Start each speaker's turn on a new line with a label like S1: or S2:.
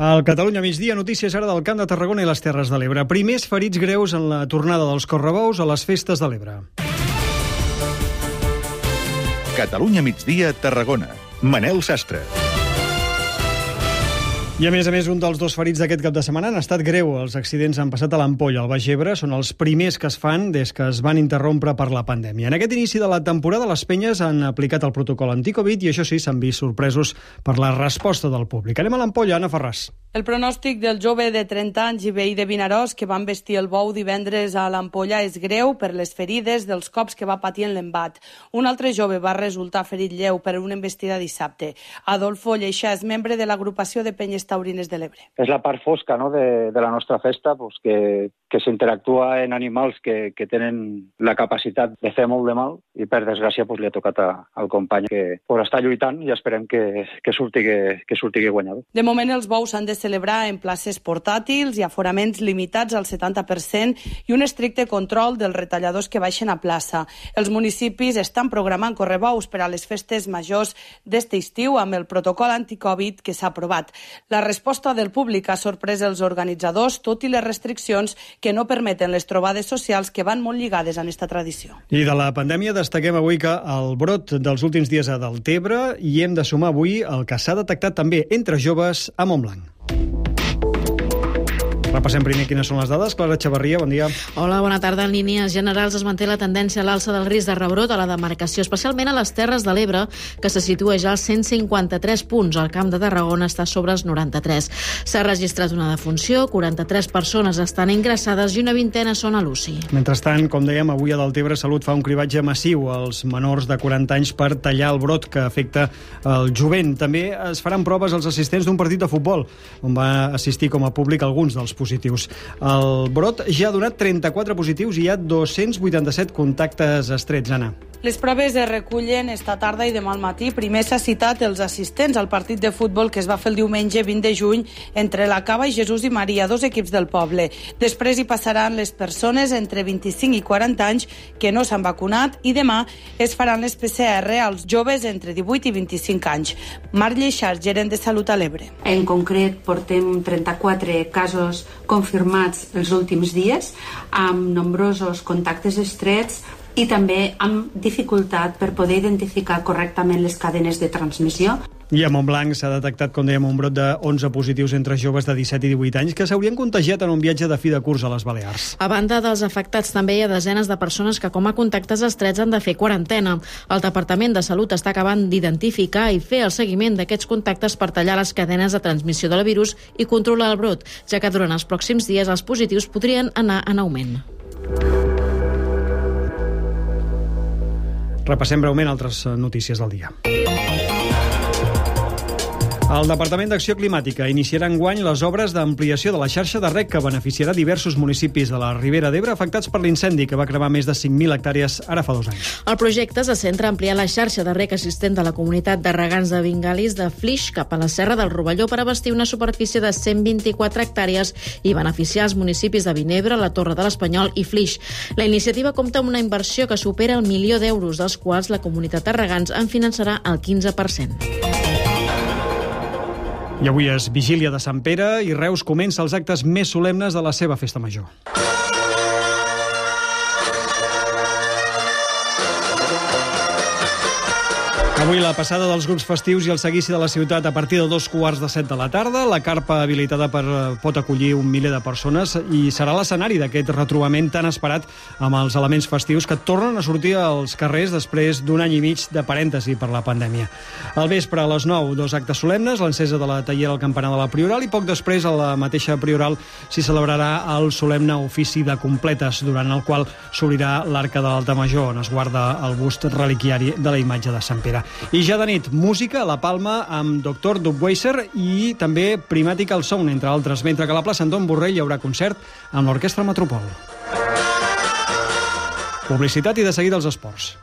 S1: Al Catalunya migdia, notícies ara del Camp de Tarragona i les Terres de l'Ebre. Primers ferits greus en la tornada dels correbous a les festes de l'Ebre.
S2: Catalunya migdia, Tarragona. Manel Sastre.
S1: I a més a més, un dels dos ferits d'aquest cap de setmana han estat greu. Els accidents han passat a l'Ampolla, al Baix Ebre. Són els primers que es fan des que es van interrompre per la pandèmia. En aquest inici de la temporada, les penyes han aplicat el protocol anticovid i això sí, s'han vist sorpresos per la resposta del públic. Anem a l'Ampolla, Anna Ferràs.
S3: El pronòstic del jove de 30 anys i veí de Vinaròs que van vestir el bou divendres a l'Ampolla és greu per les ferides dels cops que va patir en l'embat. Un altre jove va resultar ferit lleu per una embestida dissabte. Adolfo Lleixa és membre de l'agrupació de penyes taurines de l'Ebre.
S4: És la part fosca no, de, de la nostra festa pues, que, que s'interactua en animals que, que tenen la capacitat de fer molt de mal i per desgràcia pues, li ha tocat a, al company que pues, està lluitant i esperem que, que, surti, que, que surti guanyador.
S3: De moment els bous s'han de celebrar en places portàtils i aforaments limitats al 70% i un estricte control dels retalladors que baixen a plaça. Els municipis estan programant correbous per a les festes majors d'este estiu amb el protocol anticovid que s'ha aprovat. La resposta del públic ha sorprès els organitzadors, tot i les restriccions que no permeten les trobades socials que van molt lligades a aquesta tradició.
S1: I de la pandèmia destaquem avui que el brot dels últims dies a Deltebre i hem de sumar avui el que s'ha detectat també entre joves a Montblanc. Repassem primer quines són les dades. Clara Xavarria, bon dia.
S5: Hola, bona tarda. En línies generals es manté la tendència a l'alça del risc de rebrot a la demarcació, especialment a les Terres de l'Ebre, que se situa ja als 153 punts. El Camp de Tarragona està sobre els 93. S'ha registrat una defunció, 43 persones estan ingressades i una vintena són a l'UCI.
S1: Mentrestant, com dèiem, avui a Deltebre Salut fa un cribatge massiu als menors de 40 anys per tallar el brot que afecta el jovent. També es faran proves als assistents d'un partit de futbol, on va assistir com a públic alguns dels positius. El brot ja ha donat 34 positius i hi ha 287 contactes estrets, Anna.
S3: Les proves es recullen esta tarda i demà al matí. Primer s'ha citat els assistents al partit de futbol que es va fer el diumenge 20 de juny entre la Cava i Jesús i Maria, dos equips del poble. Després hi passaran les persones entre 25 i 40 anys que no s'han vacunat i demà es faran les PCR als joves entre 18 i 25 anys. Marc Lleixar, gerent de Salut a l'Ebre.
S6: En concret, portem 34 casos confirmats els últims dies, amb nombrosos contactes estrets, i també amb dificultat per poder identificar correctament les cadenes de transmissió.
S1: I a Montblanc s'ha detectat, com dèiem, un brot de 11 positius entre joves de 17 i 18 anys que s'haurien contagiat en un viatge de fi de curs a les Balears.
S5: A banda dels afectats, també hi ha desenes de persones que com a contactes estrets han de fer quarantena. El Departament de Salut està acabant d'identificar i fer el seguiment d'aquests contactes per tallar les cadenes de transmissió del virus i controlar el brot, ja que durant els pròxims dies els positius podrien anar en augment.
S1: Repassem breument altres notícies del dia. El Departament d'Acció Climàtica iniciarà enguany les obres d'ampliació de la xarxa de rec que beneficiarà diversos municipis de la Ribera d'Ebre afectats per l'incendi que va cremar més de 5.000 hectàrees ara fa dos anys.
S5: El projecte se centra a ampliar la xarxa de rec assistent de la comunitat de regants de Vingalis de Flix cap a la Serra del Rovelló per abastir una superfície de 124 hectàrees i beneficiar els municipis de Vinebre, la Torre de l'Espanyol i Flix. La iniciativa compta amb una inversió que supera el milió d'euros, dels quals la comunitat de regants en finançarà el 15%.
S1: I avui és vigília de Sant Pere i Reus comença els actes més solemnes de la seva festa major. Avui la passada dels grups festius i el seguici de la ciutat a partir de dos quarts de set de la tarda. La carpa habilitada per, pot acollir un miler de persones i serà l'escenari d'aquest retrobament tan esperat amb els elements festius que tornen a sortir als carrers després d'un any i mig de parèntesi per la pandèmia. Al vespre, a les 9, dos actes solemnes, l'encesa de la tallera al campanar de la Prioral i poc després, a la mateixa Prioral, s'hi celebrarà el solemne ofici de completes, durant el qual s'obrirà l'arca de l'Alta Major, on es guarda el bust reliquiari de la imatge de Sant Pere. I ja de nit, música a la Palma amb Dr. Dubweiser i també Primatical Sound, entre altres, mentre que a la plaça Anton Borrell hi haurà concert amb l'Orquestra Metropol. Publicitat i de seguida els esports.